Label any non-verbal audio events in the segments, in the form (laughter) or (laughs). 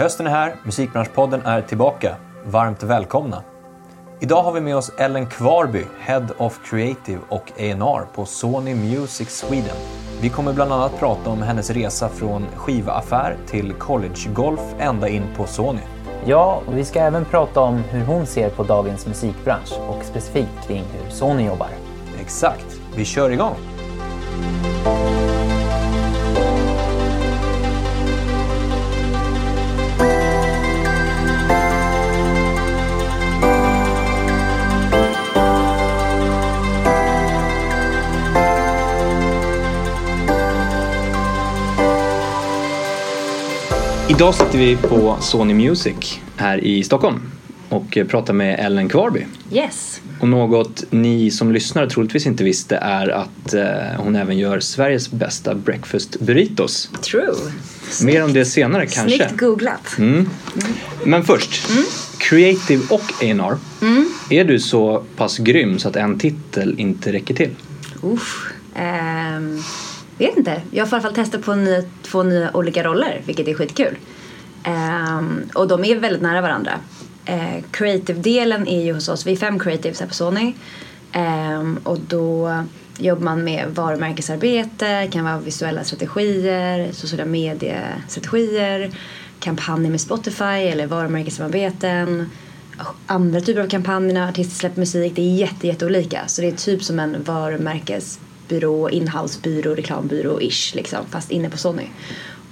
Hösten är här, Musikbranschpodden är tillbaka. Varmt välkomna! Idag har vi med oss Ellen Kvarby, Head of Creative och A&R på Sony Music Sweden. Vi kommer bland annat prata om hennes resa från skivaffär till collegegolf ända in på Sony. Ja, och vi ska även prata om hur hon ser på dagens musikbransch och specifikt kring hur Sony jobbar. Exakt, vi kör igång! Idag sitter vi på Sony Music här i Stockholm och pratar med Ellen Kvarby. Yes. Och något ni som lyssnar troligtvis inte visste är att eh, hon även gör Sveriges bästa breakfast burritos. True. Mer om det senare kanske. Snyggt googlat. Mm. Men först, Mm. Creative och A&R. Är du så pass grym så att en titel inte räcker till? Uff. Jag vet inte. Jag får i alla fall testa på nya, två nya olika roller, vilket är skitkul. Um, och de är väldigt nära varandra. Uh, Creative-delen är ju hos oss, vi är fem creatives här på Sony. Um, och då jobbar man med varumärkesarbete, kan vara visuella strategier, sociala mediestrategier, kampanjer med Spotify eller varumärkessamarbeten andra typer av kampanjer artister släpper musik. Det är jätte, jätteolika. Så det är typ som en varumärkes varumärkesbyrå, inhousebyrå, reklambyrå-ish liksom, fast inne på Sony.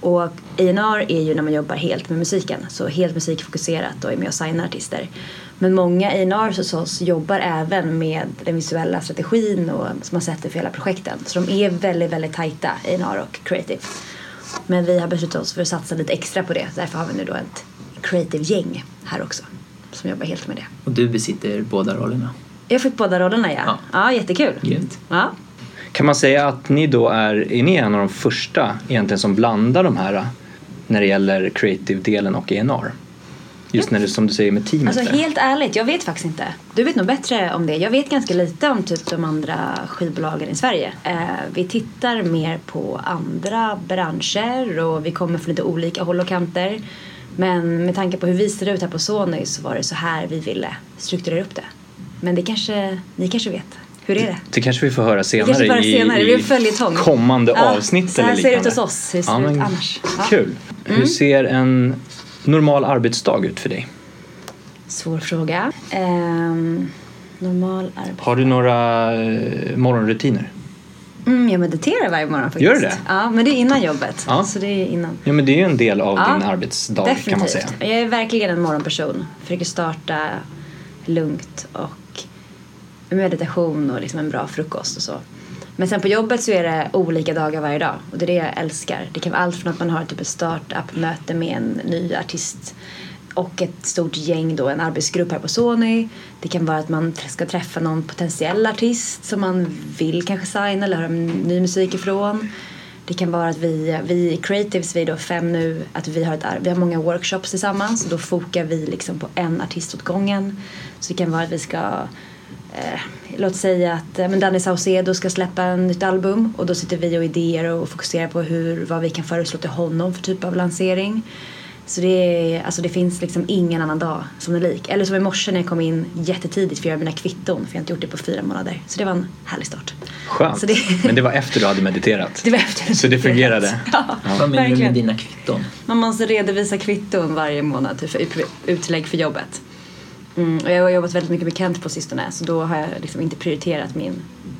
Och A&R är ju när man jobbar helt med musiken, så helt musikfokuserat och är med och signar artister. Men många A&R hos oss jobbar även med den visuella strategin och som man sätter för hela projekten. Så de är väldigt, väldigt tajta, A&R och creative. Men vi har beslutat oss för att satsa lite extra på det. Därför har vi nu då ett creative-gäng här också som jobbar helt med det. Och du besitter båda rollerna. Jag fick båda rollerna ja. Ja. Ja, jättekul. Grymt. Ja. Kan man säga att ni då är, är ni en av de första egentligen som blandar de här när det gäller creative-delen och A&R? Just när det som du säger med teamet Alltså där. helt ärligt, jag vet faktiskt inte. Du vet nog bättre om det. Jag vet ganska lite om typ de andra skivbolagen i Sverige. Eh, vi tittar mer på andra branscher och vi kommer från lite olika håll och kanter. Men med tanke på hur vi ser ut här på Sony så var det så här vi ville strukturera upp det. Men det kanske, ni kanske vet. Hur är det? Det kanske vi får höra senare, får höra senare. I, i kommande Ja, avsnitt så här eller ser det ut hos oss. Hur ser Ja, det ut annars? Ja. Kul. Hur Mm. ser en normal arbetsdag ut för dig? Svår fråga. Ehm, normal arbete. Har du några eh, morgonrutiner? Mm, jag mediterar varje morgon faktiskt. Gör du det? Ja, men det är innan jobbet. Ja. Så det är innan. Ja, men det är ju en del av Ja, din arbetsdag Definitivt. kan man säga. Jag är verkligen en morgonperson. Försöker starta lugnt och meditation och liksom en bra frukost och så. Men sen på jobbet så är det olika dagar varje dag och det är det jag älskar. Det kan vara allt från att man har typ ett startup-möte med en ny artist och ett stort gäng då, en arbetsgrupp här på Sony. Det kan vara att man ska träffa någon potentiell artist som man vill kanske signa eller höra ny musik ifrån. Det kan vara att vi, vi i Creatives, vi är då fem nu, att vi har, ett, vi har många workshops tillsammans och då fokar vi liksom på en artist åt gången. Så det kan vara att vi ska eh, låt säga att eh, men Danny Saucedo ska släppa en nytt album och då sitter vi och idéer och fokuserar på hur, vad vi kan föreslå till honom för typ av lansering. Så det, är, alltså det finns liksom ingen annan dag som är lik. Eller som i morse när jag kom in jättetidigt för att göra mina kvitton för jag har inte gjort det på fyra månader. Så det var en härlig start. Skönt. Det- Men det var efter du hade mediterat. (laughs) Det var efter Så det fungerade? (laughs) Ja, Vad menar du med dina kvitton? Man måste redovisa kvitton varje månad typ, för ut- utlägg för jobbet. Mm, och jag har jobbat väldigt mycket med Kent på sistone så då har jag liksom inte prioriterat min,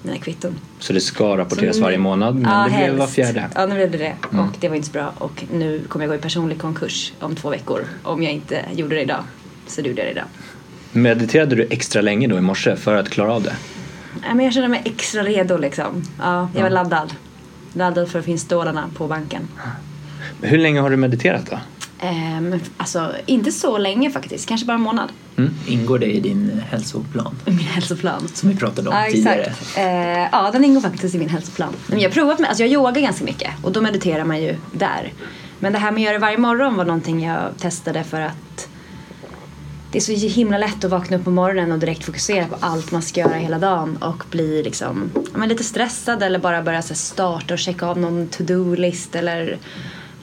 mina kvitton. Så det ska rapporteras nu- varje månad men Ja, det blev var helst. fjärde. Ja, nu blev det det. Mm. Och det var inte så bra. Och nu kommer jag gå i personlig konkurs om två veckor om jag inte gjorde det idag. Så det gjorde jag det idag. Mediterade du extra länge då i morse för att klara av det? Nej, men jag kände mig extra redo liksom. Ja, jag var Ja. laddad. Laddad för att in stålarna på banken. Hur länge har du mediterat då? Ehm, alltså, inte så länge faktiskt. Kanske bara en månad. Ingår det i din hälsoplan? I min hälsoplan. Som vi pratade om Ja, tidigare. exakt. Eh, ja, den ingår faktiskt i min hälsoplan. Men jag provat med, alltså jag yogar ganska mycket och då mediterar man ju där. Men det här med att göra det varje morgon var någonting jag testade för att det är så himla lätt att vakna upp på morgonen och direkt fokusera på allt man ska göra hela dagen och bli liksom, men lite stressad eller bara börja så starta och checka av någon to-do-list eller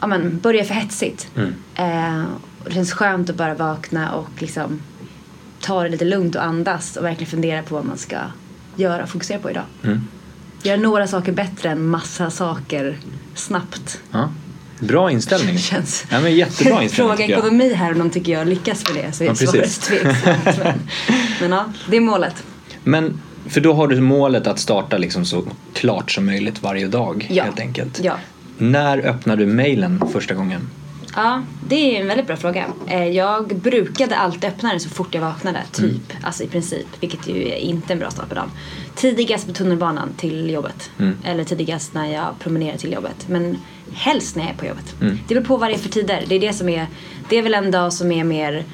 ja, men, börjar för hetsigt. Mm. Eh, och det känns skönt att bara vakna och liksom ta det lite lugnt och andas och verkligen fundera på vad man ska göra och fokusera på idag. Mm. Göra några saker bättre än massa saker snabbt. Ja. Bra inställning. (laughs) Känns. Ja, men jättebra (laughs) inställning Fråga ekonomi här om de tycker jag lyckas med det så är Ja, svaret tveksamt. (laughs) Men, men ja, det är målet. Men för då har du målet att starta liksom så klart som möjligt varje dag Ja. helt enkelt. Ja. När öppnade du mailen första gången? Ja, det är en väldigt bra fråga. Eh, Jag brukade alltid öppna den så fort jag vaknade, typ. Alltså i princip, vilket ju är inte en bra start på dagen. Tidigast på tunnelbanan till jobbet. Eller tidigast när jag promenerar till jobbet. Men helst när jag är på jobbet. Det beror på vad det är för tider. Det är det som är, det är väl en dag som är mer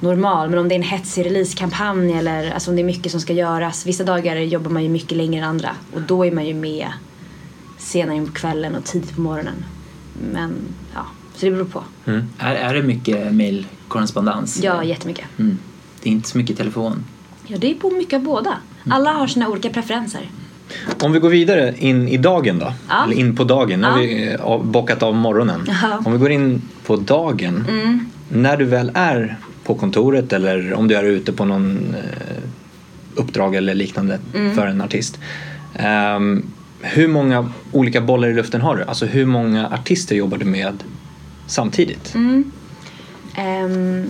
normal. Men om det är en hetsig releasekampanj eller alltså om det är mycket som ska göras. Vissa dagar jobbar man ju mycket längre än andra. Och då är man ju med senare in på kvällen och tidigt på morgonen. Men ja, så det beror på. Är, är det mycket mailkorrespondens? Ja, jättemycket. Mm. Det är inte så mycket telefon. Ja, det är på mycket av båda. Alla har sina olika preferenser. Om vi går vidare in i dagen då, Ja. eller in på dagen, nu har Ja. vi eh, av- bockat av morgonen. Ja. Mm. Om vi går in på dagen, när du väl är på kontoret eller om du är ute på någon eh, uppdrag eller liknande Mm. för en artist. ehm, hur många olika bollar i luften har du? Alltså hur många artister jobbar du med samtidigt? Mm. Ehm,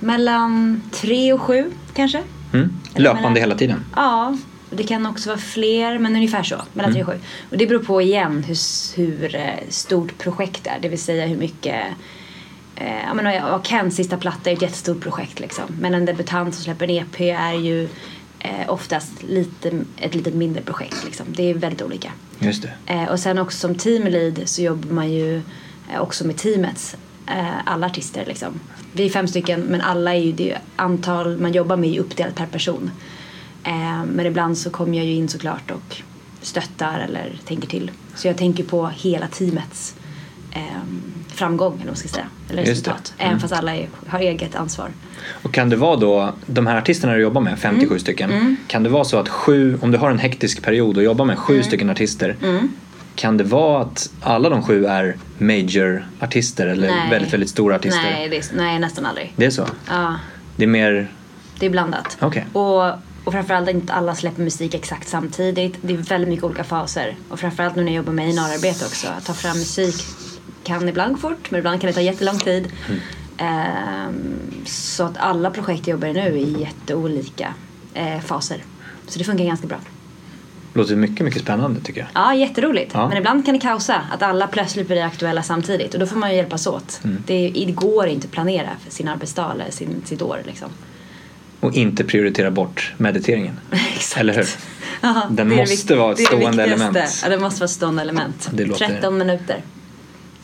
mellan tre och sju kanske. Mm? Löpande mellan- hela tiden? Ja, det kan också vara fler, men ungefär så. Mellan tre och sju. Och det beror på igen hur, hur eh, stort projekt det är. Det vill säga hur mycket Eh, ja, men, ja, Kens sista platta är ett jättestort projekt liksom. Men en debutant som släpper en EP är ju eh, oftast lite, ett lite mindre projekt liksom. Det är väldigt olika. Just det. Eh, och sen också som teamlead så jobbar man ju eh, också med teamets eh, alla artister liksom. Vi är fem stycken men alla är ju det antal man jobbar med är ju uppdelat per person. Eh, men ibland så kommer jag ju in såklart och stöttar eller tänker till. Så jag tänker på hela teamets framgång eller vad ska säga. Eller resultat. Även fast alla är, har eget ansvar. Och kan det vara då, de här artisterna du jobbar med, 57 Mm. stycken, kan det vara så att sju, om du har en hektisk period och jobbar med Mm. sju stycken artister, kan det vara att alla de sju är major-artister eller Nej. väldigt, väldigt stora artister? Nej, det är, nej, nästan aldrig. Det är så? Ja. Det är mer, Det är blandat. Okej. Och, och framförallt inte alla släpper musik exakt samtidigt. Det är väldigt mycket olika faser. Och framförallt nu när jag jobbar med A&R-arbete också. Att ta fram musik kan ibland gå fort men ibland kan det ta jättelång tid. Ehm, så att alla projekt jag jobbar i nu är i jätteolika eh, faser. Så det funkar ganska bra. låter mycket, mycket spännande tycker jag. Ja, jätteroligt. Ja. Men ibland kan det kaosa. Att alla plötsligt blir aktuella samtidigt. Och då får man ju hjälpas åt. Mm. Det, det går inte att planera för sin arbetsdag eller sin, sitt år liksom. Och inte prioritera bort mediteringen. (laughs) Exakt. Eller hur? Ja, Den måste vara ett stående element. Ja, det måste vara ett stående element. Det låter- 13 minuter.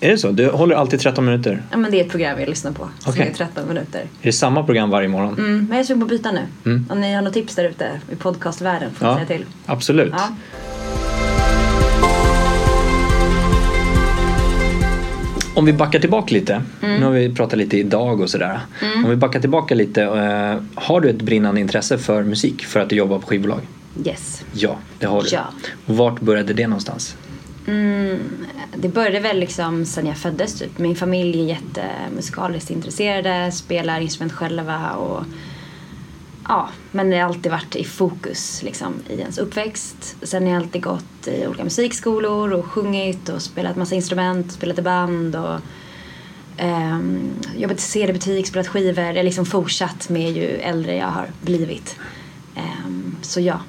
Är det så? Du håller alltid 13 minuter? Ja, men det är ett program jag lyssnar på. Som Okej. är 13 minuter. Är det samma program varje morgon? Mm, men jag är sugen på att byta nu. Mm. Om ni har något tips där ute i podcastvärlden får ni Ja, säga till. absolut. Ja. Om vi backar tillbaka lite, Mm. nu har vi pratat lite idag och sådär. Om vi backar tillbaka lite, eh, har du ett brinnande intresse för musik för att du jobbar på skivbolag? Yes. Ja, det har du. Ja. Vart började det någonstans? Mm, det började väl liksom sen jag föddes typ. Min familj är jättemusikaliskt intresserade, spelar instrument själva och ja, men det har alltid varit i fokus liksom i ens uppväxt. Sen har jag alltid gått i olika musikskolor och sjungit och spelat massa instrument, spelat i band och um, jobbat i CD-butik, spelat skivor. Jag har liksom fortsatt med ju äldre jag har blivit. Ehm, så ja,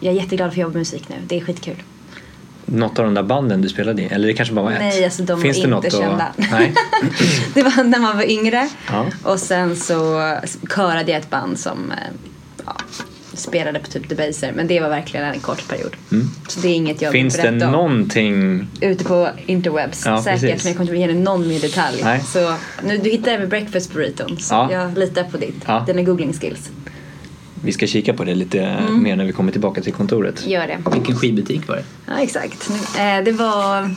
jag är jätteglad för att jobba med musik nu. Det är skitkul. Något av de där banden du spelade i? Eller det kanske bara var ett? Nej, alltså de Finns var det inte något kända. (laughs) Nej. (laughs) det var när man var yngre. Ja. Och sen så körade jag ett band som eh, ja, spelade på typ Debaser. Men det var verkligen en kort period. Så det är inget jag Mm. Finns vill det någonting? Ute på interwebs Ja, säkert. precis. Men jag kommer inte ge dig någon mer detalj. Nej. Så nu, du hittar det med breakfast burriton. Så Ja. jag litar på ditt, dina googling skills. Vi ska kika på det lite Mm. mer när vi kommer tillbaka till kontoret. Gör det. Vilken skivbutik var det? Ja, exakt. Eh, det var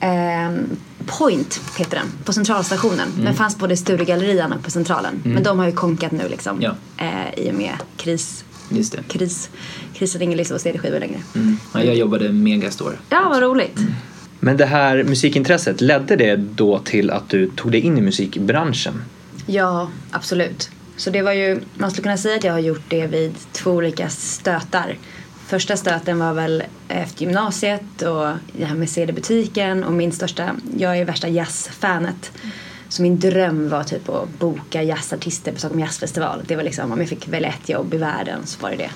ehm, Point heter den, på Centralstationen. Den fanns både i Sturegallerian och på Centralen. Men de har ju konkat nu liksom. Ja. Eh, I och med kris. Just det. Kris. Krisen är ingen livs CD-skivor längre. Mm. Ja, jag jobbade med Megastore. Ja, vad roligt. Men det här musikintresset, ledde det då till att du tog dig in i musikbranschen? Ja, absolut. Så det var ju, man skulle kunna säga att jag har gjort det vid två olika stötar. Första stöten var väl efter gymnasiet och det här med CD-butiken och min största, jag är värsta jazzfanet. Så min dröm var typ att boka jazzartister på Stockholm Jazzfestival. Det var liksom, om jag fick välja ett jobb i världen så var det det.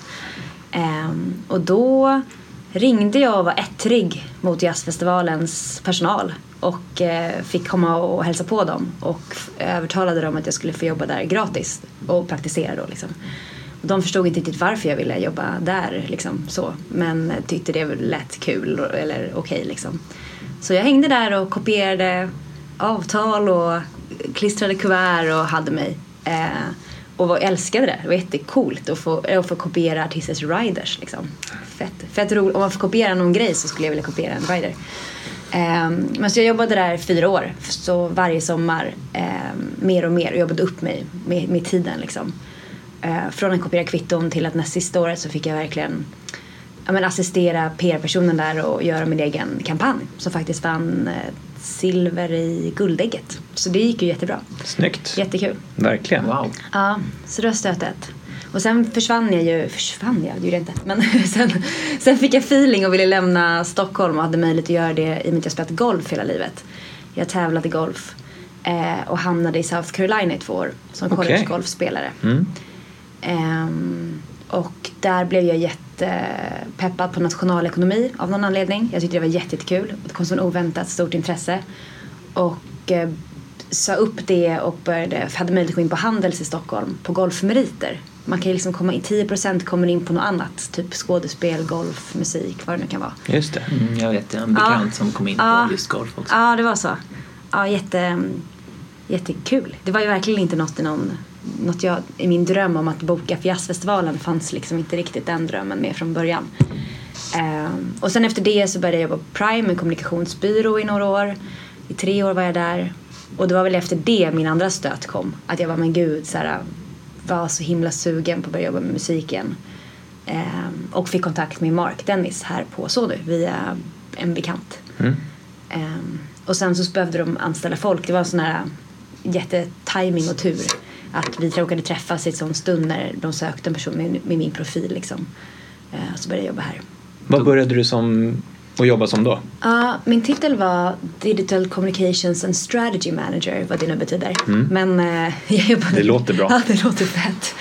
Um, och då ringde jag och var ettrig mot jazzfestivalens personal och eh, fick komma och hälsa på dem och övertalade dem att jag skulle få jobba där gratis och praktisera då liksom. De förstod inte riktigt varför jag ville jobba där liksom så men tyckte det lät kul eller okej liksom. Så jag hängde där och kopierade avtal och klistrade kuvert och hade mig. Eh, och var, älskade det. Det var jättecoolt att få, att få kopiera artisters riders. Liksom. Fett, fett roligt. Om man får kopiera någon grej så skulle jag vilja kopiera en rider. Um, men så jag jobbade där i fyra år. Så varje sommar um, mer och mer och jobbade upp mig med, med tiden. Liksom. Uh, från att kopiera kvitton till att näst sista året så fick jag verkligen ja, men assistera PR-personen där och göra min egen kampanj som faktiskt vann eh, silver i guldägget. Så det gick ju jättebra. Snyggt. Jättekul. Verkligen. Wow. Ja, så det var stötet. Och sen försvann jag ju, försvann jag, det gjorde jag inte. Men (laughs) sen, sen fick jag feeling och ville lämna Stockholm och hade möjlighet att göra det i och med att jag spelat golf hela livet. Jag tävlade i golf eh, och hamnade i South Carolina i två år som Okej. college-golfspelare. Mm. Ehm, och där blev jag jättepeppad på nationalekonomi av någon anledning. Jag tyckte det var jätte- jättekul. Det kom som oväntat stort intresse. Och eh, sa upp det och började, hade möjlighet att gå in på Handels i Stockholm på golfmeriter. Man kan ju liksom komma in, 10% kommer in på något annat. Typ skådespel, golf, musik, vad det nu kan vara. Just det. Mm, jag vet, jag har en bekant Ja. som kom in Ja. på just golf också. Ja, det var så. Ja, jätte, jättekul. Det var ju verkligen inte något i någon något jag, i min dröm om att boka för jazzfestivalen fanns liksom inte riktigt den drömmen med från början. Ehm, och sen efter det så började jag jobba på Prime, en kommunikationsbyrå i några år. I tre år var jag där. Och det var väl efter det min andra stöt kom. Att jag var men gud, så här, var så himla sugen på att börja jobba med musiken. Ehm, och fick kontakt med Mark Dennis här på Sony via en bekant. Mm. Ehm, och sen så behövde de anställa folk. Det var en sån här jättetiming och tur. Att vi råkade träffas i en sån stund när de sökte en person med, med min profil liksom. Ehm, så började jag jobba här. Vad började du som att jobba som då? Ja, min titel var Digital Communications and Strategy Manager, vad det nu betyder. Men eh, (laughs) jag jobbade... Mm. Det låter bra. (laughs) Ja, det låter fett.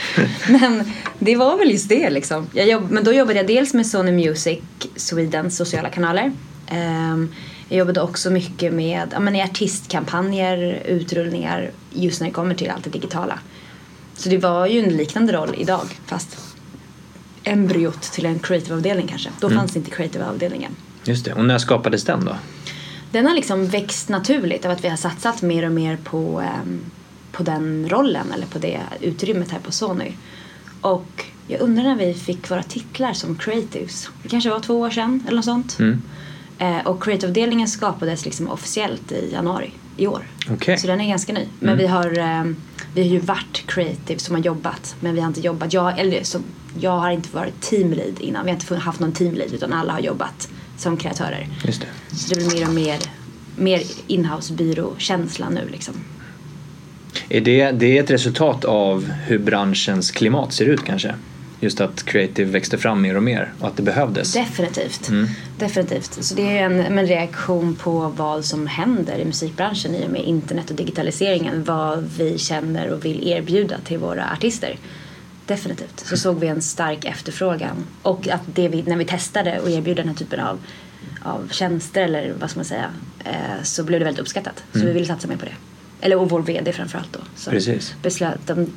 Men det var väl just det liksom. Jag jobb... Men då jobbade jag dels med Sony Music Swedens sociala kanaler. Ehm, jag jobbade också mycket med ja, men i artistkampanjer, utrullningar, just när det kommer till allt det digitala. Så det var ju en liknande roll idag, fast embryot till en creative-avdelning kanske. Då fanns inte creative-avdelningen. Just det. Och när skapades den då? Den har liksom växt naturligt av att vi har satsat mer och mer på, ehm, på den rollen eller på det utrymmet här på Sony. Och jag undrar när vi fick våra titlar som creatives. Det kanske var två år sedan eller något sånt. Mm. Eh, och creative-avdelningen skapades liksom officiellt i januari i år. Okej. Så den är ganska ny. Men vi har, ehm, vi har ju varit creative som har jobbat men vi har inte jobbat. Jag, eller, så, jag har inte varit teamlead innan. Vi har inte haft någon teamlead utan alla har jobbat som kreatörer. Just det. Så det blir mer och mer, mer inhouse byrå-känsla nu liksom. Är det, det är ett resultat av hur branschens klimat ser ut kanske? Just att creative växte fram mer och mer och att det behövdes. Definitivt. Mm. Definitivt. Så det är en, en reaktion på vad som händer i musikbranschen i och med internet och digitaliseringen. Vad vi känner och vill erbjuda till våra artister. Definitivt. Så såg vi en stark efterfrågan. Och att det vi, när vi testade och erbjöd den här typen av, av tjänster eller vad ska man säga. Eh, så blev det väldigt uppskattat. Så vi ville satsa mer på det. Eller och vår VD framförallt då. Så Precis. beslöt de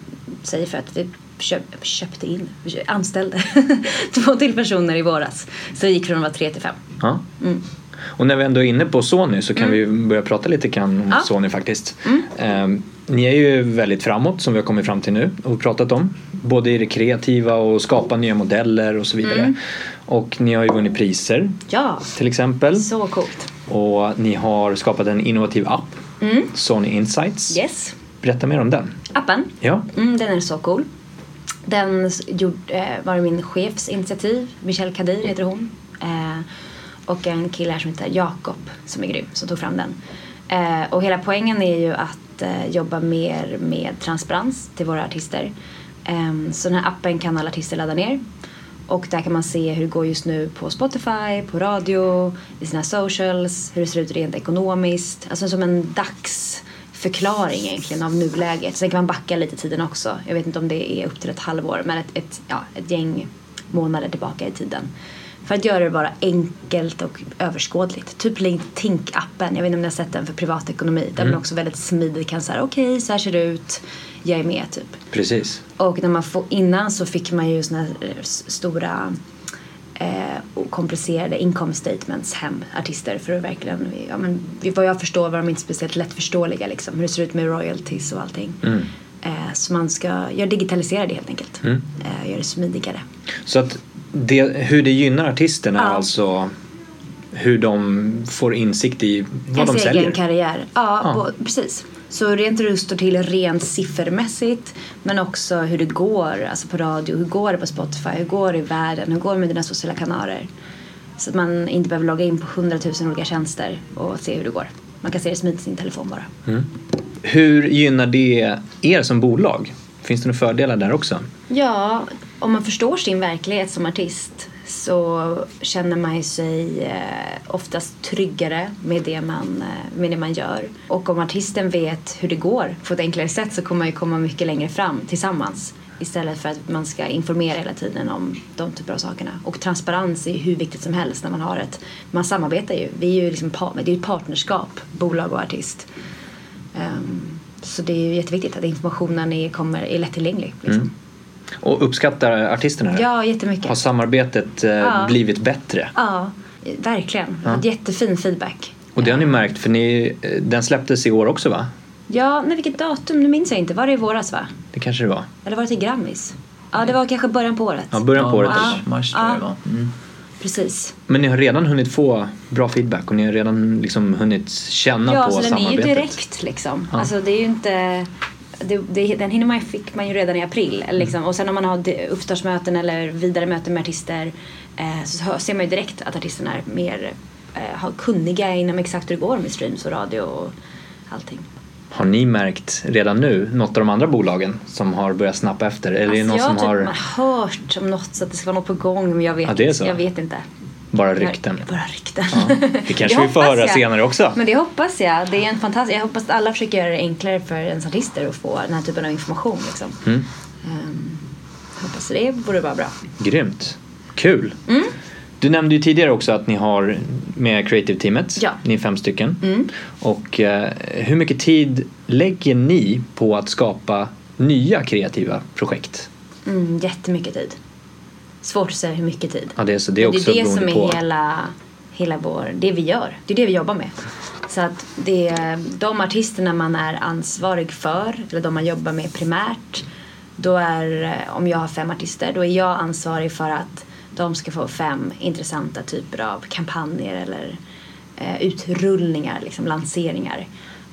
sig för att vi köp, köpte in, anställde (laughs) två till personer i våras. Så det gick från att vara tre till fem. Ja. Mm. Och när vi ändå är inne på Sony så kan vi börja prata lite grann om Ja. Sony faktiskt. Ehm, ni är ju väldigt framåt som vi har kommit fram till nu och pratat om. Både i det kreativa och skapa nya modeller och så vidare. Mm. Och ni har ju vunnit priser Ja, till exempel. så coolt. Och ni har skapat en innovativ app, Mm. Sony Insights. Yes. Berätta mer om den. Appen, Ja, mm, den är så cool. Den gjorde, eh, var min chefs initiativ. Michelle Kadir heter hon. Eh, och en kille här som heter Jakob som är grym som tog fram den. Eh, och hela poängen är ju att jobba mer med transparens till våra artister. Ehm, så den här appen kan alla artister ladda ner. Och där kan man se hur det går just nu på Spotify, på radio, i sina socials, hur det ser ut rent ekonomiskt. Alltså som en dags dagsförklaring egentligen av nuläget. Sen kan man backa lite i tiden också. Jag vet inte om det är upp till ett halvår men ett, ett, ja, ett gäng månader tillbaka i tiden. För att göra det bara enkelt och överskådligt. Typ Tink-appen, jag vet inte om ni har sett den för privatekonomi. Där man också väldigt smidigt kan säga okej okay, så här ser det ut, jag är med typ. Precis. Och när man får, innan så fick man ju såna här eh, stora och komplicerade income statements hem artister för att verkligen, ja men vad jag förstår var de inte speciellt lättförståeliga liksom. Hur det ser ut med royalties och allting. Eh, så man ska göra digitalisera det helt enkelt. Eh, göra det smidigare. Så att det, hur det gynnar artisterna Ja. alltså hur de får insikt i vad de Ens säljer. egen karriär. Ja, Ja. och- precis. Så rent hur det står till rent siffermässigt men också hur det går alltså på radio, hur går det på Spotify, hur går det i världen, hur går det med dina sociala kanaler. Så att man inte behöver logga in på hundratusen olika tjänster och se hur det går. Man kan se det smidigt i sin telefon bara. Hur gynnar det er som bolag? Finns det några fördelar där också? Ja, om man förstår sin verklighet som artist så känner man sig eh, oftast tryggare med det, man, eh, med det man gör. Och om artisten vet hur det går på ett enklare sätt så kommer man ju komma mycket längre fram tillsammans. Istället för att man ska informera hela tiden om de typer av sakerna. Och transparens är ju hur viktigt som helst när man har ett... Man samarbetar ju. Vi är ju liksom, det är ju ett partnerskap, bolag och artist. Um, så det är ju jätteviktigt att informationen är, kommer, är lättillgänglig. Liksom. Mm. Och uppskattar artisterna det? Ja, jättemycket. Har samarbetet eh, Ja. blivit bättre? Ja, verkligen. Jättefin feedback. Och det har ni märkt för ni, eh, den släpptes i år också va? Ja, nej, vilket datum? Nu minns jag inte. Var det i våras va? Det kanske det var? Eller var det till Grammis? Ja, det var kanske början på året. Ja, början på året. Ja. Mars, mars tror jag Ja. det var. Mm. Precis. Men ni har redan hunnit få bra feedback och ni har redan liksom hunnit känna Ja, på så den är ju samarbetet? direkt liksom. Alltså det är ju inte... Det, det, den hinner man, fick man ju redan i april. Eller Liksom. Och sen om man har uppstartsmöten eller vidare möten med artister eh, så ser man ju direkt att artisterna är mer eh, har kunniga inom exakt hur det går med streams och radio och allting. Har ni märkt redan nu något av de andra bolagen som har börjat snappa efter? Eller är det någon Alltså, jag som har har typ hört om något så att det ska vara något på gång men jag vet, Ja, jag vet inte. Bara rykten? Jag, bara rykten. Det (laughs) kanske vi får höra jag. senare också. Men det hoppas jag. Det är en fantastisk, jag hoppas att alla försöker göra det enklare för ens artister att få den här typen av information. Liksom. Mm. Jag hoppas det borde vara bra. Grymt. Kul. Mm. Du nämnde ju tidigare också att ni har med creative-teamet. Ja. Mm. Ni är fem stycken. Och eh, hur mycket tid lägger ni på att skapa nya kreativa projekt? Mm, jättemycket tid. Svårt att säga hur mycket tid. Ja, det är, så det är också det är det som är på... hela, hela vår, det vi gör. Det är det vi jobbar med. Så att det är de artisterna man är ansvarig för, eller de man jobbar med primärt. Då är, eh, om jag har fem artister, då är jag ansvarig för att de ska få fem intressanta typer av kampanjer eller eh, utrullningar, liksom lanseringar.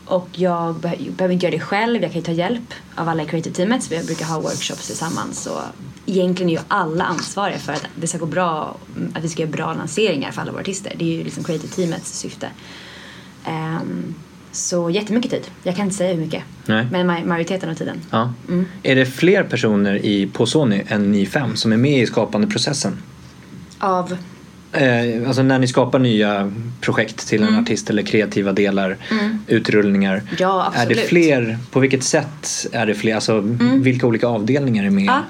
Och jag be- behöver inte göra det själv, jag kan ju ta hjälp av alla i creative-teamet. Så vi brukar ha workshops tillsammans. Så egentligen är ju alla ansvariga för att det ska gå bra, att vi ska göra bra lanseringar för alla våra artister. Det är ju liksom creative-teamets syfte. Ehm, så jättemycket tid. Jag kan inte säga hur mycket. Nej. Men ma- majoriteten av tiden. Ja. Mm. Är det fler personer i, på Sony än ni fem som är med i skapandeprocessen? Av Eh, alltså när ni skapar nya projekt till Mm. en artist eller kreativa delar, utrullningar. Ja, Är det absolut. fler, på vilket sätt är det fler, alltså vilka olika avdelningar är med? Ja.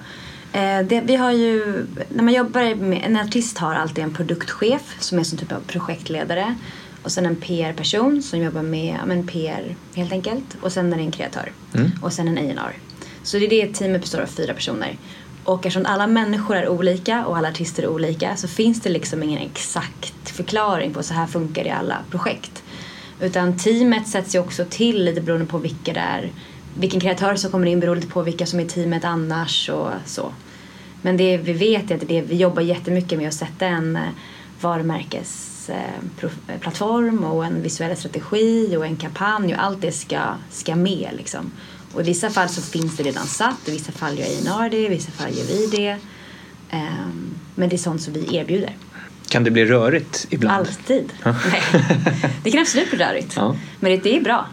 Eh, det, vi har ju, när man jobbar med, en artist har alltid en produktchef som är som typ av projektledare. Och sen en PR-person som jobbar med men PR helt enkelt. Och sen är det en kreatör. Och sen en A&R. Så det är det teamet består av fyra personer. Och eftersom alla människor är olika och alla artister är olika så finns det liksom ingen exakt förklaring på så här funkar det i alla projekt. Utan teamet sätts ju också till lite beroende på vilka det är. Vilken kreatör som kommer in beror lite på vilka som är teamet annars och så. Men det vi vet är att det, vi jobbar jättemycket med att sätta en eh, varumärkesplattform och en visuell strategi och en kampanj och allt det ska, ska med liksom. Och i vissa fall så finns det redan satt, i vissa fall gör A&R det, i vissa fall gör vi det. Ehm, men det är sånt som vi erbjuder. Kan det bli rörigt ibland? Alltid. Nej. Det kan absolut bli rörigt. Ja. Men det är bra,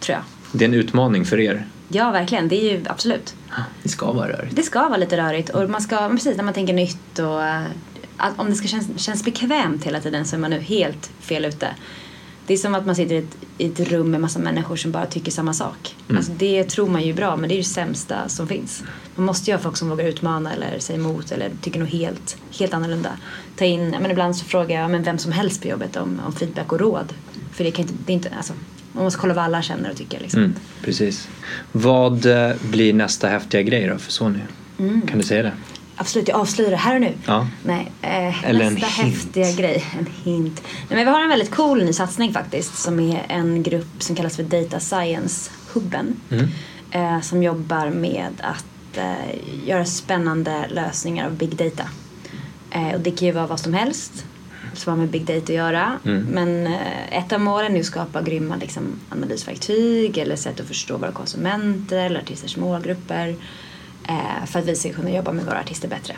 tror jag. Det är en utmaning för er. Ja, verkligen. Det är ju absolut. Det ska vara rörigt. Det ska vara lite rörigt och man ska, precis när man tänker nytt och eh, om det ska kännas, känns bekvämt hela tiden så är man nu helt fel ute. Det är som att man sitter i ett, i ett rum med massa människor som bara tycker samma sak. Alltså det tror man ju är bra men det är ju det sämsta som finns. Man måste ju ha folk som vågar utmana eller säga emot eller tycker något helt, helt annorlunda. Ta in, men ibland så frågar jag men vem som helst på jobbet om, om feedback och råd. För det kan inte, det är inte, alltså, man måste kolla vad alla känner och tycker liksom. Mm, precis. Vad eh, blir nästa häftiga grej då för Sony? Kan du säga det? Absolut, jag avslöjar det här och nu. Ja. Nej, eh, Eller nästa häftiga grej. En hint. Nej, men vi har en väldigt cool ny satsning faktiskt som är en grupp som kallas för Data Science-hubben. Mm. Eh, som jobbar med att eh, göra spännande lösningar av big data. Eh, och det kan ju vara vad som helst som har med big data att göra. Mm. Men eh, ett av målen är att skapa grymma liksom, analysverktyg eller sätt att förstå våra konsumenter eller artisters målgrupper. Eh, för att vi ska kunna jobba med våra artister bättre.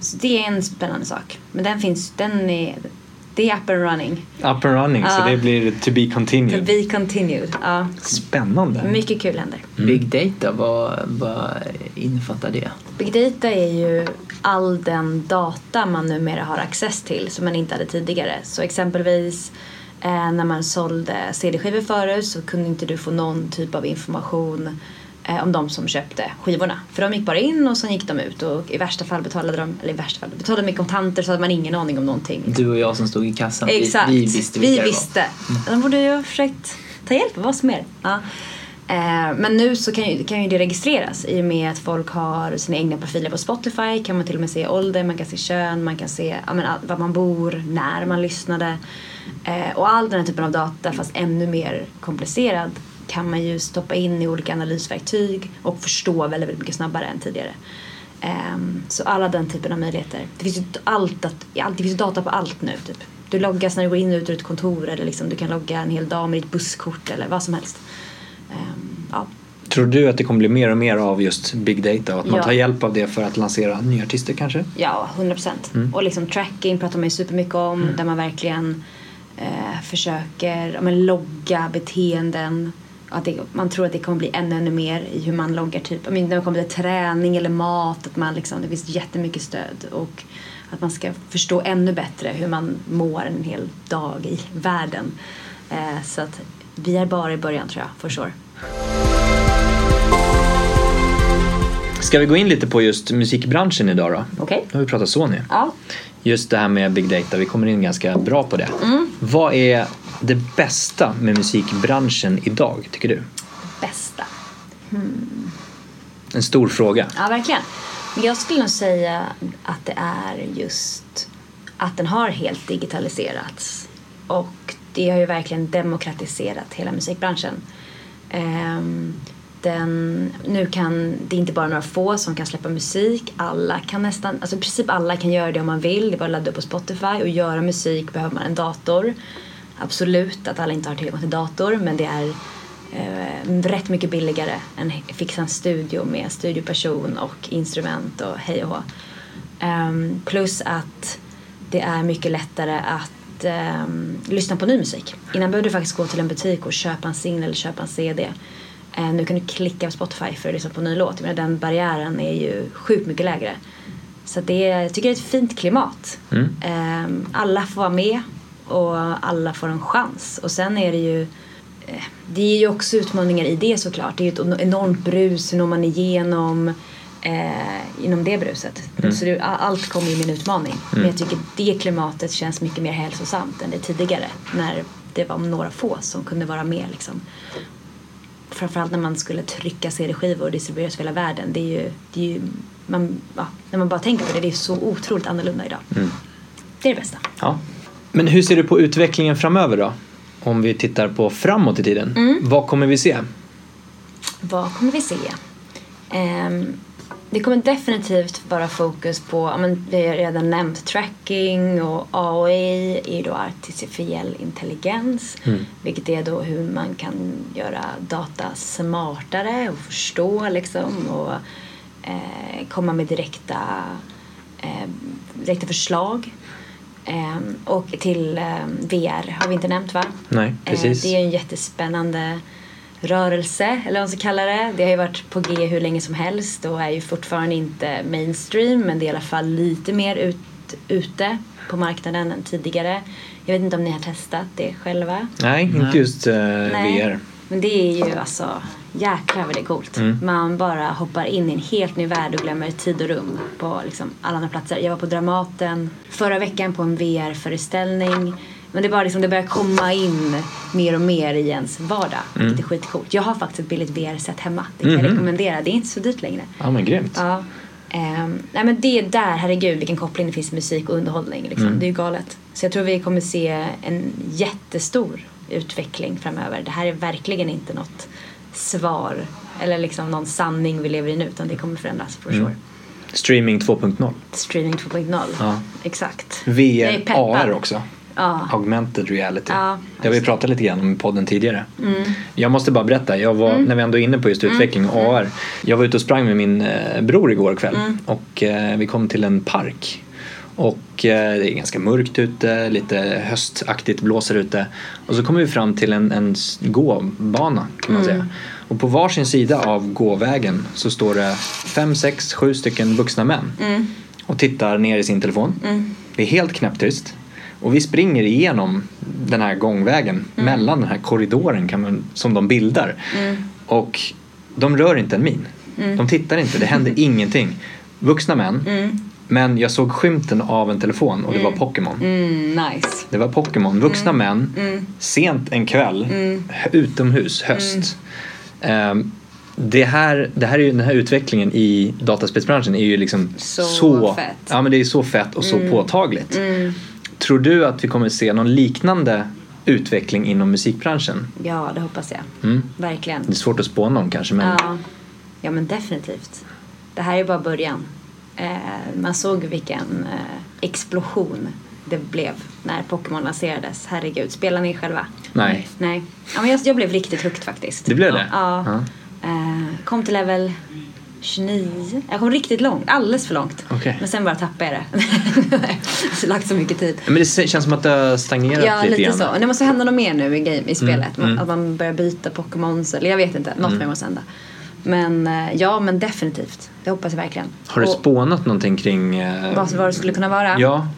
Så det är en spännande sak. Men den finns, den är, det är up and running. Up and running, så Ja. det blir to be To continued. be continued. Ja, Spännande. mycket kul händer. Big data, vad, vad innefattar det? Big data är ju all den data man numera har access till som man inte hade tidigare. Så exempelvis eh, när man sålde CD-skivor förut så kunde inte du få någon typ av information eh, om de som köpte skivorna. För de gick bara in och sen gick de ut och i värsta fall betalade de, eller i värsta fall betalade de med kontanter så hade man ingen aning om någonting. Du och jag som stod i kassan, Exakt. vi, vi visste Vi vilka det visste. De borde ju ha försökt ta hjälp av oss mer. Ja. Eh, men nu så kan ju, kan ju det registreras i och med att folk har sina egna profiler på Spotify. Kan man till och med se ålder, man kan se kön, man kan se ja, men, var man bor, när man lyssnade. Eh, och all den här typen av data, fast ännu mer komplicerad, kan man ju stoppa in i olika analysverktyg och förstå väldigt, väldigt mycket snabbare än tidigare. Ehm, så alla den typen av möjligheter. Det finns ju allt att, allt, det finns data på allt nu. Typ. Du loggas när du går in och ut ur ett kontor eller liksom, du kan logga en hel dag med ditt busskort eller vad som helst. Ehm, ja. Tror du att det kommer bli mer och mer av just big data och att man Ja. tar hjälp av det för att lansera nya artister kanske? ja, 100 procent. Mm. Och liksom tracking pratar man ju supermycket om där man verkligen eh, försöker ja, men, logga beteenden. Att det, man tror att det kommer bli ännu, ännu mer i hur man loggar typ, jag menar, när det kommer till träning eller mat, att man liksom, det finns jättemycket stöd och att man ska förstå ännu bättre hur man mår en hel dag i världen. Eh, så att vi är bara i början tror jag, for sure. Ska vi gå in lite på just musikbranschen idag då? Okej? Nu har vi pratat Sony. Ja. Just det här med big data, vi kommer in ganska bra på det. Mm. Vad är det bästa med musikbranschen idag, tycker du? Bästa. En stor fråga. Ja, verkligen. Jag skulle nog säga att det är just att den har helt digitaliserats. Och det har ju verkligen demokratiserat hela musikbranschen. Ehm, den, nu kan det är inte bara några få som kan släppa musik. Alla kan nästan, alltså i princip alla kan göra det om man vill. Det är bara att ladda upp på Spotify och göra musik behöver man en dator. Absolut att alla inte har tillgång till dator men det är eh, rätt mycket billigare än fixa en studio med studioperson och instrument och hej och hå. Um, plus att det är mycket lättare att ehm, lyssna på ny musik. Innan behövde du faktiskt gå till en butik och köpa en singel eller köpa en CD. Eh, nu kan du klicka på Spotify för att lyssna på en ny låt. Jag den barriären är ju sjukt mycket lägre. Så att det är, jag tycker det är ett fint klimat. Mm. Ehm, alla får vara med och alla får en chans. Och sen är det ju eh, det är ju också utmaningar i det såklart. Det är ju ett enormt brus, hur når man igenom eh, inom det bruset. Så det, allt kommer med en utmaning. Men jag tycker det klimatet känns mycket mer hälsosamt än det tidigare. När det var några få som kunde vara med liksom. Framförallt när man skulle trycka CD-skivor och distribueras för hela världen. Det är ju, det är ju man, ja, när man bara tänker på det, det är så otroligt annorlunda idag. Det är det bästa. Ja. Men hur ser du på utvecklingen framöver då? Om vi tittar på framåt i tiden. Mm. Vad kommer vi se? Vad kommer vi se? Ehm, det kommer definitivt vara fokus på, men vi har redan nämnt tracking och AI är då artificiell intelligens. Vilket är då hur man kan göra data smartare och förstå liksom och eh, komma med direkta, eh, direkta förslag. Ehm, och till ehm, VR har vi inte nämnt va? Nej, precis. Eh, det är en jättespännande rörelse, eller vad man ska kalla det. Det har ju varit på G hur länge som helst och är ju fortfarande inte mainstream men det är i alla fall lite mer ut, ute på marknaden än tidigare. Jag vet inte om ni har testat det själva? Nej, inte just eh, Nej. VR. Men det är ju alltså jäklar vad det är coolt. Mm. Man bara hoppar in i en helt ny värld och glömmer tid och rum på liksom alla andra platser. Jag var på Dramaten förra veckan på en VR-föreställning. Men det, bara liksom, det börjar komma in mer och mer i ens vardag. Mm. Vilket är skitcoolt. Jag har faktiskt ett billigt VR-set hemma. Det kan Mhm. jag rekommendera. Det är inte så dyrt längre. Ja, men grymt. Ja. Ehm, nej men det är där, herregud vilken koppling det finns till musik och underhållning. Liksom. Mm. Det är ju galet. Så jag tror vi kommer se en jättestor utveckling framöver. Det här är verkligen inte något svar eller liksom någon sanning vi lever i nu utan det kommer förändras for Mm. sure. Streaming 2.0. Streaming 2.0. Ja. Exakt. VR. AR också. Ja. Augmented reality. Ja, det har vi pratat lite grann om i podden tidigare. Mm. Jag måste bara berätta, jag var, när vi ändå är inne på just utveckling och AR. Jag var ute och sprang med min eh, bror igår kväll Mm. och eh, vi kom till en park. Och eh, det är ganska mörkt ute, lite höstaktigt blåser ute. Och så kommer vi fram till en, en gåbana kan man säga. Och på varsin sida av gåvägen så står det fem, sex, sju stycken vuxna män Mm. och tittar ner i sin telefon. Det är helt knäpptyst. Och vi springer igenom den här gångvägen mellan den här korridoren kan man, som de bildar. Och de rör inte en min. De tittar inte, det händer (laughs) ingenting. Vuxna män. Men jag såg skymten av en telefon och det var Pokémon. Mm, nice. Det var Pokémon. Vuxna män, sent en kväll, utomhus, höst. Ehm, det, här, det här är ju, den här utvecklingen i dataspelsbranschen är ju liksom Så fett. Ja, men det är så fett och så påtagligt. Tror du att vi kommer se någon liknande utveckling inom musikbranschen? Ja, det hoppas jag. Mm. Verkligen. Det är svårt att spåna om kanske, men Ja. ja, men definitivt. Det här är bara början. Eh, man såg vilken eh, explosion det blev när Pokémon lanserades. Herregud, spelar ni själva? nej. Nej. Ja, men jag, jag blev riktigt hooked faktiskt. Det blev det? Ja. Ja. Eh, kom till level 29. Jag kom riktigt långt, alldeles för långt. Okej. Men sen bara tappade jag det. så (laughs) lagt så mycket tid. Men det känns som att det har stagnerat Ja, lite lite grann. så. Det måste hända något mer nu i, game, i spelet. mm. Att man börjar byta Pokémons eller jag vet inte. Något mer måste hända. Men eh, ja, men definitivt. Det hoppas jag verkligen. Har du Och spånat någonting kring... eh, vad, vad det skulle kunna vara? Ja,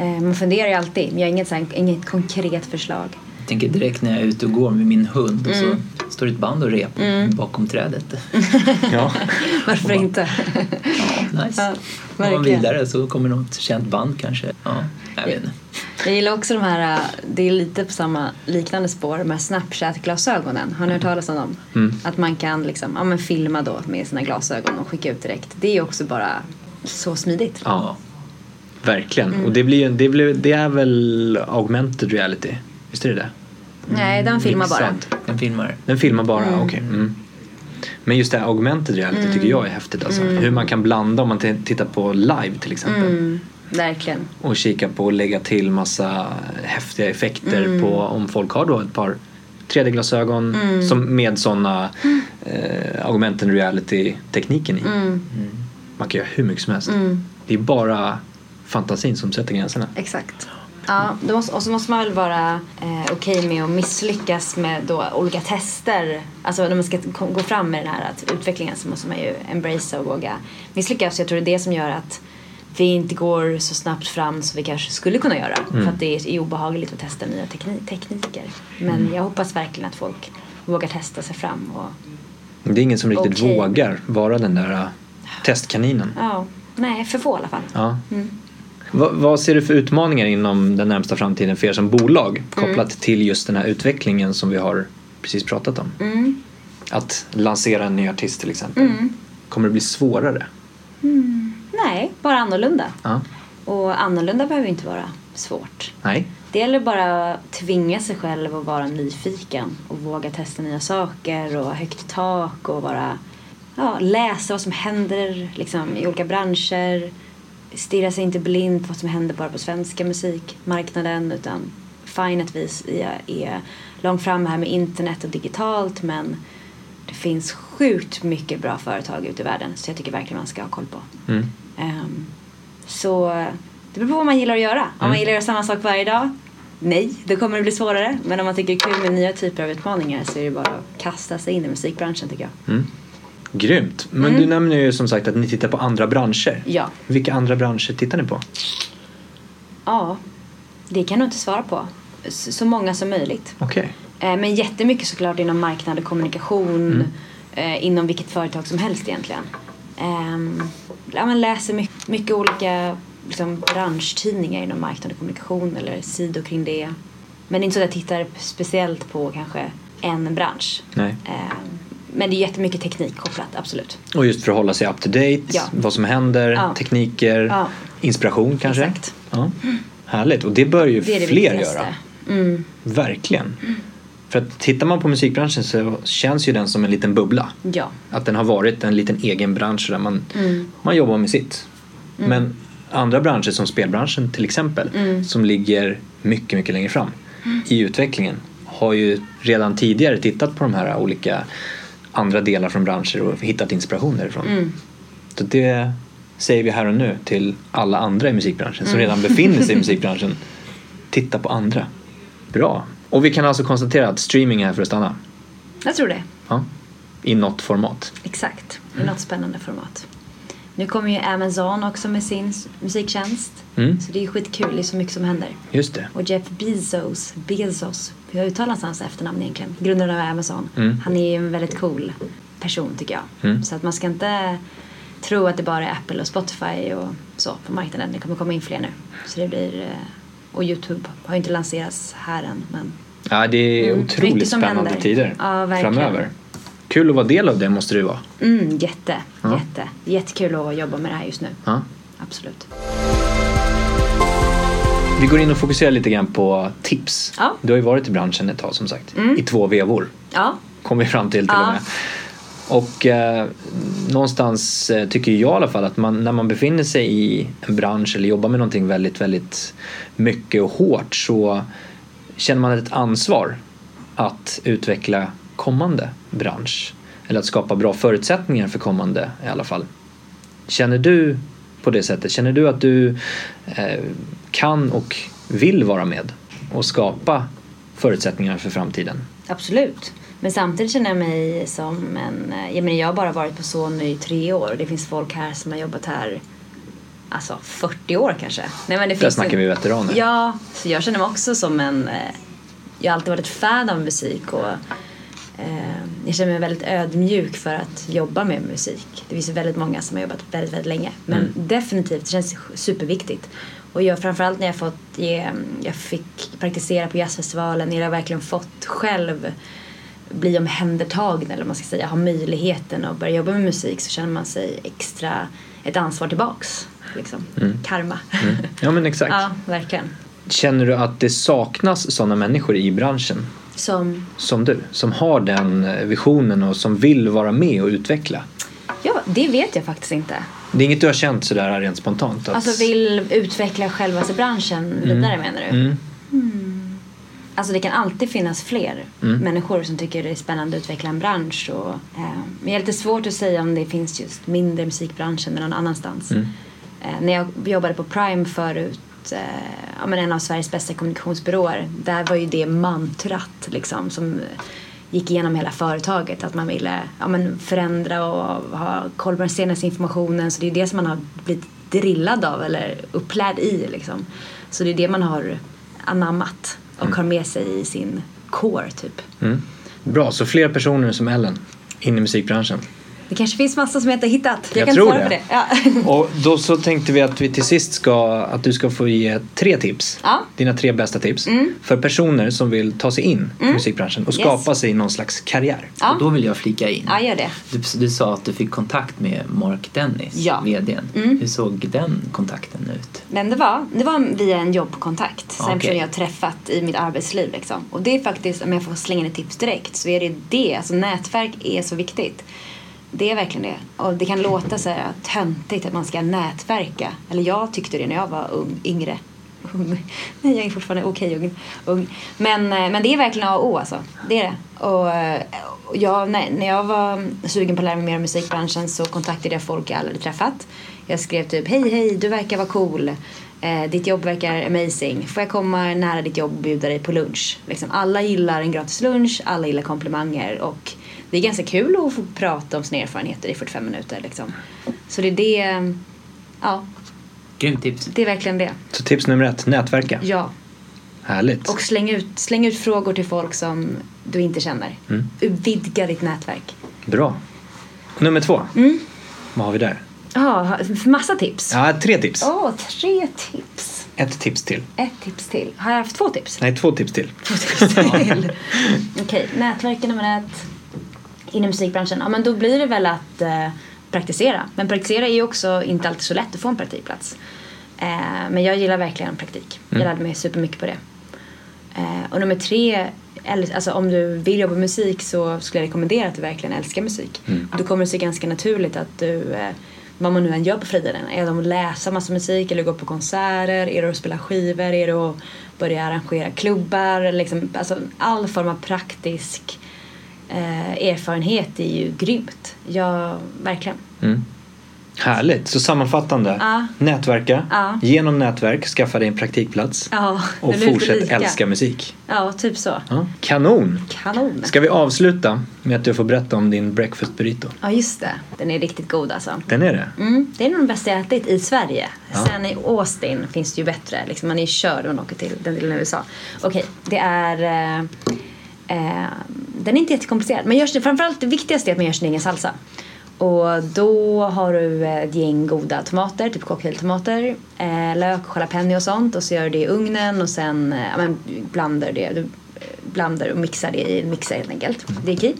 Eh, man funderar ju alltid. Men jag har inget, här, inget konkret förslag. Tänker direkt när jag är ute och går med min hund och Mm. så står det ett band och repar bakom trädet. (laughs) ja. Varför inte? (laughs) Ja, nice. Ja, Går man vidare så kommer något känt band kanske. Ja, jag vet inte. Jag gillar också de här, det är lite på samma liknande spår, här Snapchat-glasögonen. Har ni hört talas om dem? Mm. Att man kan liksom, ja, men filma då med sina glasögon och skicka ut direkt. Det är också bara så smidigt. ja. Verkligen. Mm. Och det, blir, det, blir, det är väl augmented reality? Visst är det det? Nej, den filmar bara. Den filmar. Den filmar bara, okej. Mm. Men just det här augmented reality Mm. tycker jag är häftigt. Alltså. Hur man kan blanda om man t- tittar på live till exempel. Mm, verkligen. Och kika på och lägga till massa häftiga effekter Mm. på om folk har då ett par 3D-glasögon Mm. som med sådana eh, augmented reality-tekniken i. Mm, Man kan göra hur mycket som helst. mm, Det är bara fantasin som sätter gränserna. exakt. Ja, då måste, och så måste man väl vara eh, okej med att misslyckas med då olika tester. Alltså när man ska gå fram med den här att utvecklingen så måste man ju embracea och våga misslyckas. Jag tror det är det som gör att vi inte går så snabbt fram som vi kanske skulle kunna göra. För att det är obehagligt att testa nya tekni- tekniker. Men jag hoppas verkligen att folk vågar testa sig fram. Och, Det är ingen som riktigt Okej. vågar vara den där äh, testkaninen. ja, nej, för få i alla fall. Ja. Mm. Vad, vad ser du för utmaningar inom den närmsta framtiden för er som bolag kopplat till just den här utvecklingen som vi har precis pratat om? Mm. Att lansera en ny artist till exempel. Mm. Kommer det bli svårare? Nej, bara annorlunda. Ja. Och annorlunda behöver inte vara svårt. Nej? Det gäller bara att tvinga sig själv att vara nyfiken och våga testa nya saker och ha högt tak och bara ja, läsa vad som händer liksom, i olika branscher. Stirra sig inte blind på vad som händer bara på svenska musikmarknaden utan fine att vi är, långt fram här med internet och digitalt men det finns sjukt mycket bra företag ute i världen så jag tycker verkligen man ska ha koll på. Mm. Ehm, så Det beror på vad man gillar att göra. Om man gillar att göra samma sak varje dag, nej, då kommer det bli svårare. Men om man tycker det är kul med nya typer av utmaningar så är det bara att kasta sig in i musikbranschen tycker jag. Grymt. Men du nämner ju som sagt att ni tittar på andra branscher. Ja. Vilka andra branscher tittar ni på? Ja, det kan du inte svara på. Så många som möjligt. Okej. Eh, Men jättemycket såklart inom marknad och kommunikation. Eh, inom vilket företag som helst egentligen. Ehm, ja, man läser mycket, mycket olika liksom, branschtidningar inom marknad och kommunikation eller sidor kring det. Men det är inte så att jag tittar speciellt på kanske en bransch. Nej. Men det är jättemycket teknik kopplat, absolut. Och just för att hålla sig up to date, Ja. vad som händer, Ja. tekniker, Ja. inspiration kanske. Exakt. Ja. Härligt. Och det bör ju Det det fler viktigaste. göra. Mm. Verkligen. För att tittar man på musikbranschen så känns ju den som en liten bubbla. Ja. Att den har varit en liten egen bransch där man, Mm. man jobbar med sitt. Men andra branscher som spelbranschen till exempel Mm. som ligger mycket, mycket längre fram i utvecklingen har ju redan tidigare tittat på de här olika andra delar från branscher och hittat inspiration därifrån. Mm. Så det säger vi här och nu till alla andra i musikbranschen Mm. som redan befinner sig i musikbranschen. Titta på andra. Bra. Och vi kan alltså konstatera att streaming är här för att stanna. Jag tror det. Ja. I något format. Exakt, i något spännande format. Nu kommer ju Amazon också med sin musiktjänst. Mm. Så det är ju skitkul, det är så mycket som händer. Just det. Och Jeff Bezos, Bezos, hur uttalas hans efternamn egentligen? Grundaren av Amazon. Mm. Han är ju en väldigt cool person tycker jag. Mm. Så att man ska inte tro att det bara är Apple och Spotify och så på marknaden. Det kommer komma in fler nu. Så det blir... eh, Och YouTube har ju inte lanserats här än men Ja, det är Mm, otroligt spännande händer. tider Ja, verkligen. framöver. Kul att vara del av det måste det ju vara. mm, jätte, Ja. jätte. Jättekul att jobba med det här just nu. Ja. Absolut. Vi går in och fokuserar lite grann på tips. Ja. Du har ju varit i branschen ett tag som sagt. Mm. I två vevor. Ja, Kom vi fram till till Ja. och med. Och eh, någonstans eh, tycker jag i alla fall att man, när man befinner sig i en bransch eller jobbar med någonting väldigt, väldigt mycket och hårt så känner man ett ansvar att utveckla kommande bransch. Eller att skapa bra förutsättningar för kommande i alla fall. Känner du på det sättet? Känner du att du eh, kan och vill vara med och skapa förutsättningar för framtiden? Absolut. Men samtidigt känner jag mig som en... eh, Jag, menar, jag har bara varit på Sony i tre år och det finns folk här som har jobbat här alltså 40 år kanske. Nej, men det Där finns snackar vi veteraner. Ja, så jag känner mig också som en... eh, Jag har alltid varit ett fan av musik och jag känner mig väldigt ödmjuk för att jobba med musik. Det finns väldigt många som har jobbat väldigt, väldigt länge. Men Mm. definitivt, det känns superviktigt. Och jag, framförallt när jag fått ge, jag fick praktisera på jazzfestivalen, när jag verkligen fått själv bli omhändertagen eller man ska säga, ha möjligheten att börja jobba med musik så känner man sig extra ett ansvar tillbaks. Liksom. Karma. Ja men exakt. (laughs) ja, verkligen. Känner du att det saknas sådana människor i branschen Som, som du? Som har den eh, visionen och som vill vara med och utveckla? ja, det vet jag faktiskt inte. Det är inget du har känt sådär rent spontant? Att... Alltså vill utveckla själva branschen vidare menar du? Mm. Alltså det kan alltid finnas fler Mm. människor som tycker det är spännande att utveckla en bransch. Och, eh, men det är lite svårt att säga om det finns just mindre musikbranschen än någon annanstans. Mm. Eh, när jag jobbade på Prime förut, eh, ja, men en av Sveriges bästa kommunikationsbyråer, där var ju det mantrat liksom som gick igenom hela företaget. Att man ville ja, men förändra och ha koll på den senaste informationen. Så det är det som man har blivit drillad av eller upplärd i liksom. Så det är det man har anammat och har med sig i sin core typ. Mm. Bra, så fler personer som Ellen in i musikbranschen. Det kanske finns massa som jag inte har hittat. Jag, Jag kan tror svara det. på det. Ja. (laughs) Och då så tänkte vi att vi till sist ska, att du ska få ge tre tips. Ja. Dina tre bästa tips. För personer som vill ta sig in i musikbranschen och Mm. Yes. skapa sig någon slags karriär. Ja. Och då vill jag flika in. ja, gör det. Du, du sa att du fick kontakt med Mark Dennis, Ja. VDn. Mm. Hur såg den kontakten ut? Men det var, det var via en jobbkontakt. Sen Okej. personen jag har träffat i mitt arbetsliv. Liksom. Och det är faktiskt, om jag får slänga in ett tips direkt, så är det det. Alltså nätverk är så viktigt. Det är verkligen det. Och det kan låta så här töntigt att man ska nätverka. Eller jag tyckte det när jag var ung, yngre. Ung. (laughs) Nej, jag är fortfarande okej ung. ung. Men, eh, men det är verkligen A och O alltså. Det är det. Och, eh, och jag, när jag var sugen på att lära mig mer om musikbranschen så kontaktade jag folk jag aldrig hade träffat. Jag skrev typ hej hej du verkar vara cool. Eh, ditt jobb verkar amazing. Får jag komma nära ditt jobb och bjuda dig på lunch? Liksom, alla gillar en gratis lunch, alla gillar komplimanger och det är ganska kul att få prata om sina erfarenheter i 45 minuter. Liksom. Så det är det, ja, Grymt tips. det är verkligen det. Så tips nummer ett, nätverka. Ja. Härligt. Och släng ut, släng ut frågor till folk som du inte känner. Mm. Vidga ditt nätverk. Bra. Nummer två. Mm. Vad har vi där? Ja, massa tips. Ja, tre tips. Åh, tre tips. Ett tips till. Ett tips till. Har jag haft två tips? Nej, två tips till. Två tips till. (laughs) Okej, nätverken nummer ett. Inom musikbranschen. Ja, men då blir det väl att eh, praktisera. Men praktisera är ju också inte alltid så lätt att få en praktikplats. Eh, men jag gillar verkligen praktik. Jag lärde mig supermycket på det. Eh, och nummer tre, alltså om du vill jobba med musik så skulle jag rekommendera att du verkligen älskar musik. Då kommer det se ganska naturligt att du, eh, vad man nu än gör på fritiden, är det att läsa massa musik eller gå på konserter, är det att spela skivor, är det att börja arrangera klubbar, liksom, alltså all form av praktisk eh, erfarenhet är ju grymt. Ja, verkligen. Mm. Härligt. Så sammanfattande. Ja. Nätverka. Ja. Genom nätverk, skaffa dig en praktikplats. Ja, Och fortsätt lika. älska musik. Ja, typ så. Kanon! Kanon. Ska vi avsluta med att du får berätta om din breakfast burrito? Ja, just det. Den är riktigt god alltså. Den är det? Mm, det är nog den bästa jag ätit i Sverige. Sen i Austin finns det ju bättre. Liksom man är ju körd om man åker till den delen av USA. Okej, det är... Eh, den är inte jättekomplicerad. Men görs det, framförallt det viktigaste är att man gör sin egen salsa. Och då har du ett gäng goda tomater, typ cocktailtomater, eh, lök, jalapeno och sånt. Och så gör du det i ugnen och sen eh, men, blandar det. Du eh, blandar och mixar det i en mixer helt enkelt. Det gick i.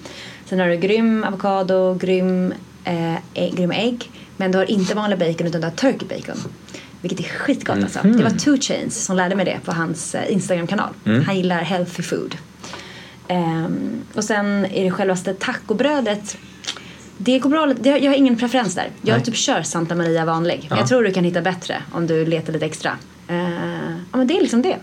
Sen har du grym avokado, grym, eh, ägg, grym ägg. Men du har inte vanlig bacon utan du har turkey bacon. Vilket är skitgott alltså. Det var Two Chains som lärde mig det på hans eh, Instagram-kanal. Han gillar healthy food. Ehm, och sen är det självaste tacobrödet. Det går bra, det, jag har ingen preferens där. Jag Nej. typ kör Santa Maria vanlig. Men Ja. jag tror du kan hitta bättre om du letar lite extra. Eh, ja men det är liksom det.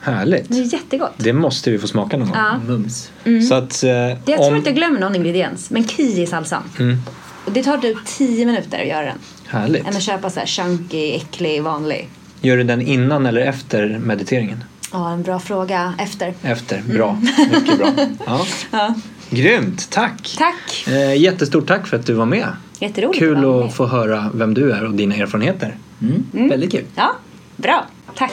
Härligt. Det är jättegott. Det måste vi få smaka någon gång. Ja. Mums. Så att, eh, Det, jag om... tror inte jag glömmer någon ingrediens. Men ki i salsan. Mm. Och det tar typ 10 minuter att göra den. Härligt. Än att köpa så här chunky, äcklig, vanlig. Gör du den innan eller efter mediteringen? Ja, en bra fråga. Efter. Efter. Bra. Mycket bra. (laughs) Ja. Ja. Grymt. Tack. Tack! Eh, jättestort tack för att du var med. Jätteroligt Kul att med. få höra vem du är och dina erfarenheter. Mm. Väldigt kul. Ja, bra. Tack.